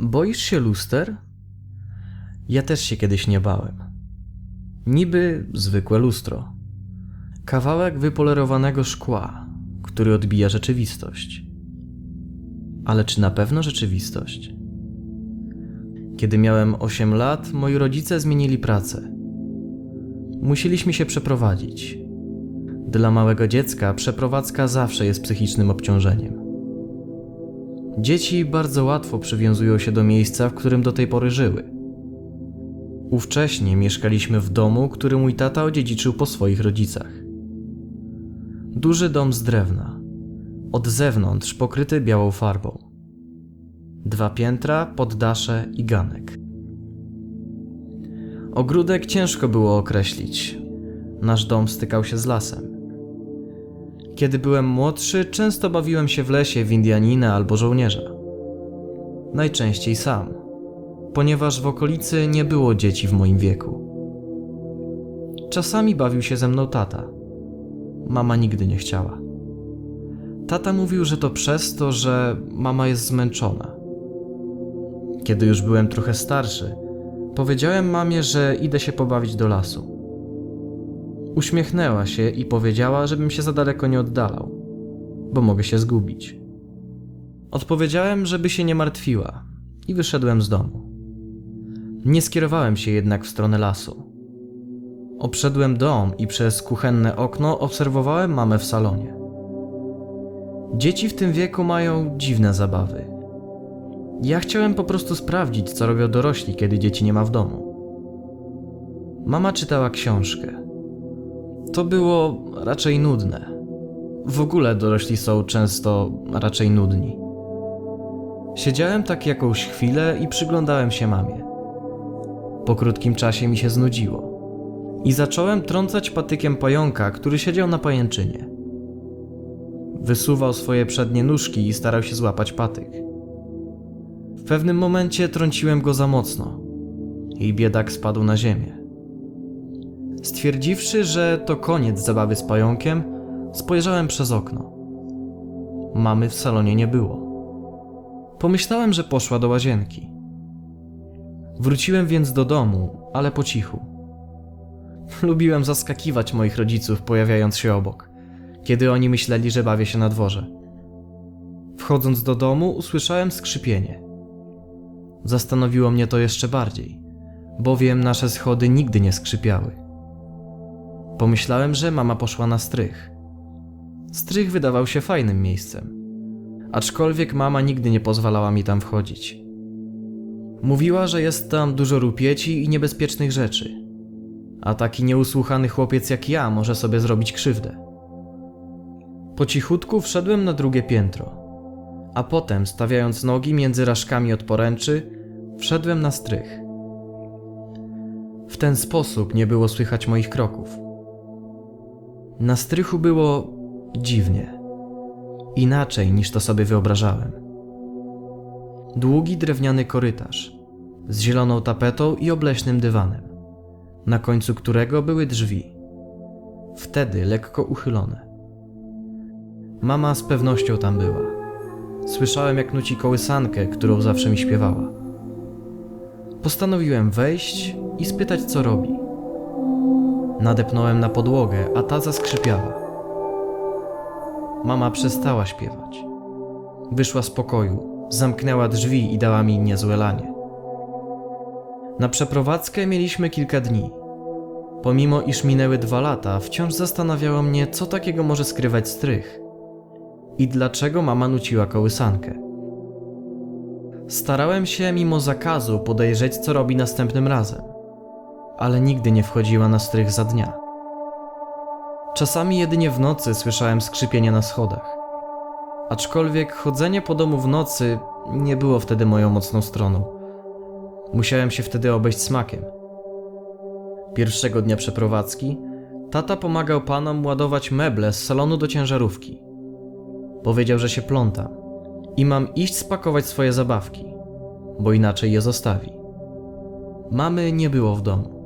Boisz się luster? Ja też się kiedyś nie bałem. Niby zwykłe lustro. Kawałek wypolerowanego szkła, który odbija rzeczywistość. Ale czy na pewno rzeczywistość? Kiedy miałem 8 lat, moi rodzice zmienili pracę. Musieliśmy się przeprowadzić. Dla małego dziecka przeprowadzka zawsze jest psychicznym obciążeniem. Dzieci bardzo łatwo przywiązują się do miejsca, w którym do tej pory żyły. Ówcześnie mieszkaliśmy w domu, który mój tata odziedziczył po swoich rodzicach. Duży dom z drewna, od zewnątrz pokryty białą farbą. Dwa piętra, poddasze i ganek. Ogródek ciężko było określić. Nasz dom stykał się z lasem. Kiedy byłem młodszy, często bawiłem się w lesie w Indianina albo żołnierza. Najczęściej sam, ponieważ w okolicy nie było dzieci w moim wieku. Czasami bawił się ze mną tata. Mama nigdy nie chciała. Tata mówił, że to przez to, że mama jest zmęczona. Kiedy już byłem trochę starszy, powiedziałem mamie, że idę się pobawić do lasu. Uśmiechnęła się i powiedziała, żebym się za daleko nie oddalał, bo mogę się zgubić. Odpowiedziałem, żeby się nie martwiła i wyszedłem z domu. Nie skierowałem się jednak w stronę lasu. Obszedłem dom i przez kuchenne okno obserwowałem mamę w salonie. Dzieci w tym wieku mają dziwne zabawy. Ja chciałem po prostu sprawdzić, co robią dorośli, kiedy dzieci nie ma w domu. Mama czytała książkę. To było raczej nudne. W ogóle dorośli są często raczej nudni. Siedziałem tak jakąś chwilę i przyglądałem się mamie. Po krótkim czasie mi się znudziło i zacząłem trącać patykiem pająka, który siedział na pajęczynie. Wysuwał swoje przednie nóżki i starał się złapać patyk. W pewnym momencie trąciłem go za mocno i biedak spadł na ziemię. Stwierdziwszy, że to koniec zabawy z pająkiem, spojrzałem przez okno. Mamy w salonie nie było. Pomyślałem, że poszła do łazienki. Wróciłem więc do domu, ale po cichu. Lubiłem zaskakiwać moich rodziców, pojawiając się obok, kiedy oni myśleli, że bawię się na dworze. Wchodząc do domu, usłyszałem skrzypienie. Zastanowiło mnie to jeszcze bardziej, bowiem nasze schody nigdy nie skrzypiały. Pomyślałem, że mama poszła na strych. Strych wydawał się fajnym miejscem, aczkolwiek mama nigdy nie pozwalała mi tam wchodzić. Mówiła, że jest tam dużo rupieci i niebezpiecznych rzeczy, a taki nieusłuchany chłopiec jak ja może sobie zrobić krzywdę. Po cichutku wszedłem na drugie piętro, a potem, stawiając nogi między raszkami od poręczy, wszedłem na strych. W ten sposób nie było słychać moich kroków. Na strychu było dziwnie. Inaczej niż to sobie wyobrażałem. Długi drewniany korytarz z zieloną tapetą i obleśnym dywanem, na końcu którego były drzwi. Wtedy lekko uchylone. Mama z pewnością tam była. Słyszałem, jak nuci kołysankę, którą zawsze mi śpiewała. Postanowiłem wejść i spytać, co robi. Nadepnąłem na podłogę, a ta zaskrzypiała. Mama przestała śpiewać. Wyszła z pokoju, zamknęła drzwi i dała mi niezłe lanie. Na przeprowadzkę mieliśmy kilka dni. Pomimo iż minęły dwa lata, wciąż zastanawiało mnie, co takiego może skrywać strych i dlaczego mama nuciła kołysankę. Starałem się mimo zakazu podejrzeć, co robi następnym razem ale nigdy nie wchodziła na strych za dnia. Czasami jedynie w nocy słyszałem skrzypienie na schodach. Aczkolwiek chodzenie po domu w nocy nie było wtedy moją mocną stroną. Musiałem się wtedy obejść smakiem. Pierwszego dnia przeprowadzki tata pomagał panom ładować meble z salonu do ciężarówki. Powiedział, że się plątam i mam iść spakować swoje zabawki, bo inaczej je zostawi. Mamy nie było w domu.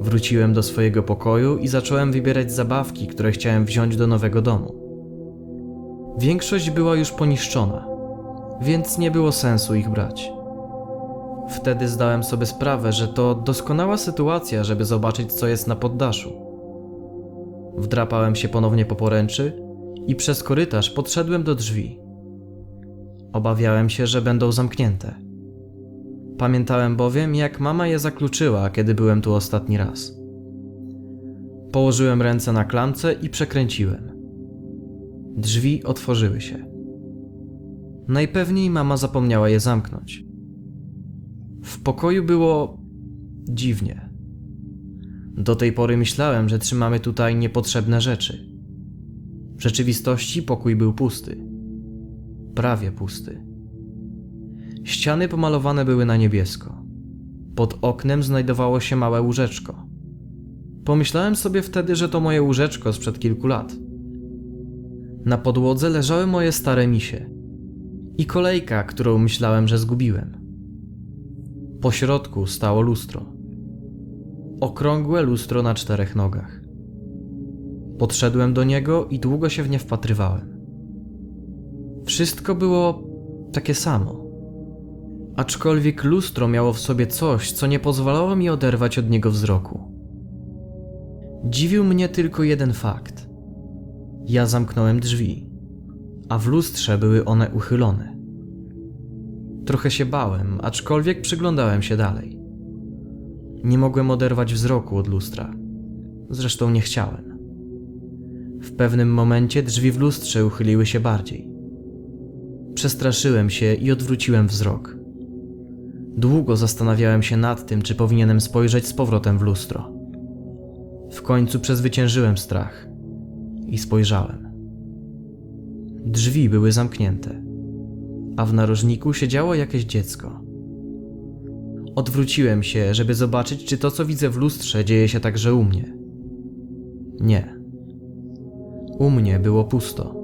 Wróciłem do swojego pokoju i zacząłem wybierać zabawki, które chciałem wziąć do nowego domu. Większość była już poniszczona, więc nie było sensu ich brać. Wtedy zdałem sobie sprawę, że to doskonała sytuacja, żeby zobaczyć, co jest na poddaszu. Wdrapałem się ponownie po poręczy i przez korytarz podszedłem do drzwi. Obawiałem się, że będą zamknięte. Pamiętałem bowiem, jak mama je zakluczyła, kiedy byłem tu ostatni raz. Położyłem ręce na klamce i przekręciłem. Drzwi otworzyły się. Najpewniej mama zapomniała je zamknąć. W pokoju było dziwnie. Do tej pory myślałem, że trzymamy tutaj niepotrzebne rzeczy. W rzeczywistości pokój był pusty. Prawie pusty. Ściany pomalowane były na niebiesko. Pod oknem znajdowało się małe łóżeczko. Pomyślałem sobie wtedy, że to moje łóżeczko sprzed kilku lat. Na podłodze leżały moje stare misie i kolejka, którą myślałem, że zgubiłem. Po środku stało lustro. Okrągłe lustro na czterech nogach. Podszedłem do niego i długo się w nie wpatrywałem. Wszystko było takie samo. Aczkolwiek lustro miało w sobie coś, co nie pozwalało mi oderwać od niego wzroku. Dziwił mnie tylko jeden fakt. Ja zamknąłem drzwi, a w lustrze były one uchylone. Trochę się bałem, aczkolwiek przyglądałem się dalej. Nie mogłem oderwać wzroku od lustra. Zresztą nie chciałem. W pewnym momencie drzwi w lustrze uchyliły się bardziej. Przestraszyłem się i odwróciłem wzrok. Długo zastanawiałem się nad tym, czy powinienem spojrzeć z powrotem w lustro. W końcu przezwyciężyłem strach i spojrzałem. Drzwi były zamknięte, a w narożniku siedziało jakieś dziecko. Odwróciłem się, żeby zobaczyć, czy to, co widzę w lustrze, dzieje się także u mnie. Nie. U mnie było pusto.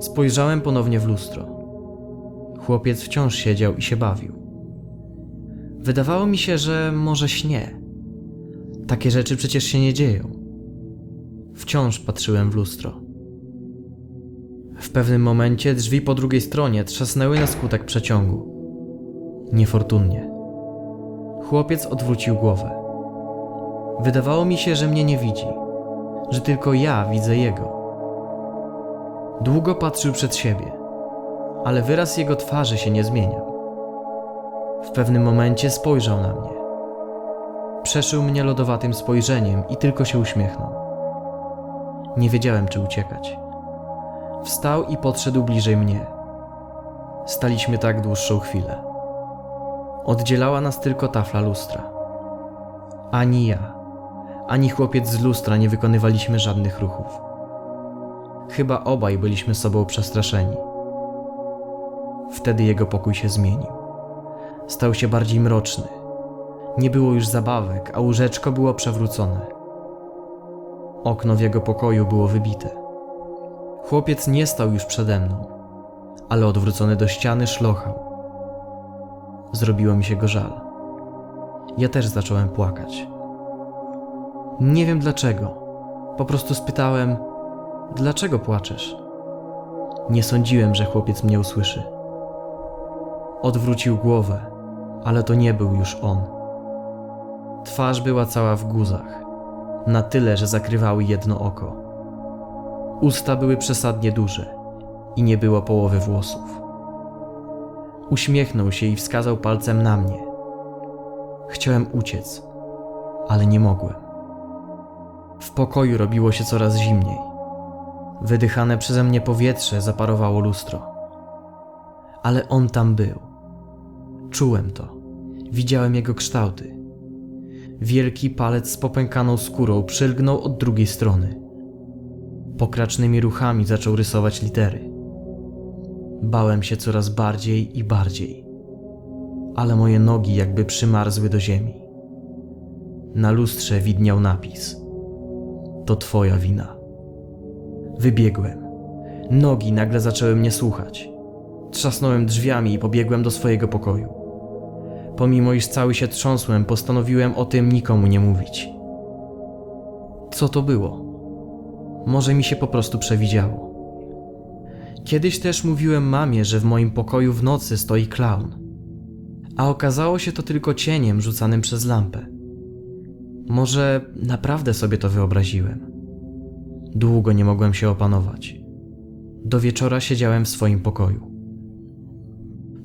Spojrzałem ponownie w lustro. Chłopiec wciąż siedział i się bawił. Wydawało mi się, że może śnie. Takie rzeczy przecież się nie dzieją. Wciąż patrzyłem w lustro. W pewnym momencie drzwi po drugiej stronie trzasnęły na skutek przeciągu. Niefortunnie. Chłopiec odwrócił głowę. Wydawało mi się, że mnie nie widzi, że tylko ja widzę jego. Długo patrzył przed siebie, ale wyraz jego twarzy się nie zmieniał. W pewnym momencie spojrzał na mnie. Przeszył mnie lodowatym spojrzeniem i tylko się uśmiechnął. Nie wiedziałem, czy uciekać. Wstał i podszedł bliżej mnie. Staliśmy tak dłuższą chwilę. Oddzielała nas tylko tafla lustra. Ani ja, ani chłopiec z lustra nie wykonywaliśmy żadnych ruchów. Chyba obaj byliśmy sobą przestraszeni. Wtedy jego pokój się zmienił. Stał się bardziej mroczny. Nie było już zabawek, a łóżeczko było przewrócone. Okno w jego pokoju było wybite. Chłopiec nie stał już przede mną, ale odwrócony do ściany szlochał. Zrobiło mi się go żal. Ja też zacząłem płakać. Nie wiem dlaczego. Po prostu spytałem: Dlaczego płaczesz? Nie sądziłem, że chłopiec mnie usłyszy. Odwrócił głowę, ale to nie był już on. Twarz była cała w guzach, na tyle, że zakrywały jedno oko. Usta były przesadnie duże i nie było połowy włosów. Uśmiechnął się i wskazał palcem na mnie. Chciałem uciec, ale nie mogłem. W pokoju robiło się coraz zimniej. Wydychane przeze mnie powietrze zaparowało lustro. Ale on tam był. Czułem to. Widziałem jego kształty. Wielki palec z popękaną skórą przylgnął od drugiej strony. Pokracznymi ruchami zaczął rysować litery. Bałem się coraz bardziej i bardziej, ale moje nogi jakby przymarzły do ziemi. Na lustrze widniał napis: To twoja wina. Wybiegłem. Nogi nagle zaczęły mnie słuchać. Trzasnąłem drzwiami i pobiegłem do swojego pokoju. Pomimo iż cały się trząsłem, postanowiłem o tym nikomu nie mówić. Co to było? Może mi się po prostu przewidziało. Kiedyś też mówiłem mamie, że w moim pokoju w nocy stoi klaun. A okazało się to tylko cieniem rzucanym przez lampę. Może naprawdę sobie to wyobraziłem. Długo nie mogłem się opanować. Do wieczora siedziałem w swoim pokoju.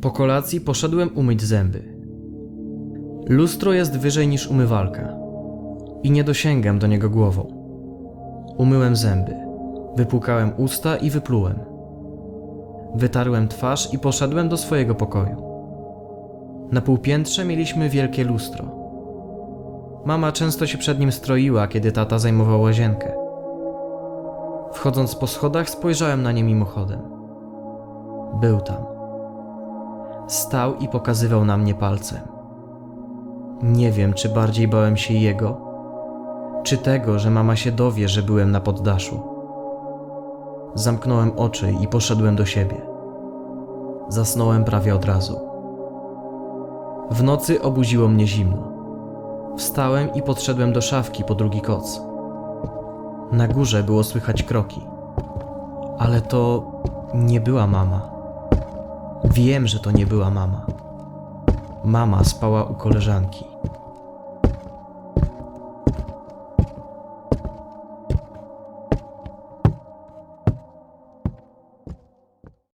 Po kolacji poszedłem umyć zęby. Lustro jest wyżej niż umywalka i nie dosięgam do niego głową. Umyłem zęby, wypłukałem usta i wyplułem. Wytarłem twarz i poszedłem do swojego pokoju. Na półpiętrze mieliśmy wielkie lustro. Mama często się przed nim stroiła, kiedy tata zajmował łazienkę. Wchodząc po schodach, spojrzałem na nie mimochodem. Był tam. Stał i pokazywał na mnie palcem. Nie wiem, czy bardziej bałem się jego, czy tego, że mama się dowie, że byłem na poddaszu. Zamknąłem oczy i poszedłem do siebie. Zasnąłem prawie od razu. W nocy obudziło mnie zimno. Wstałem i podszedłem do szafki po drugi koc. Na górze było słychać kroki. Ale to nie była mama. Wiem, że to nie była mama. Mama spała u koleżanki.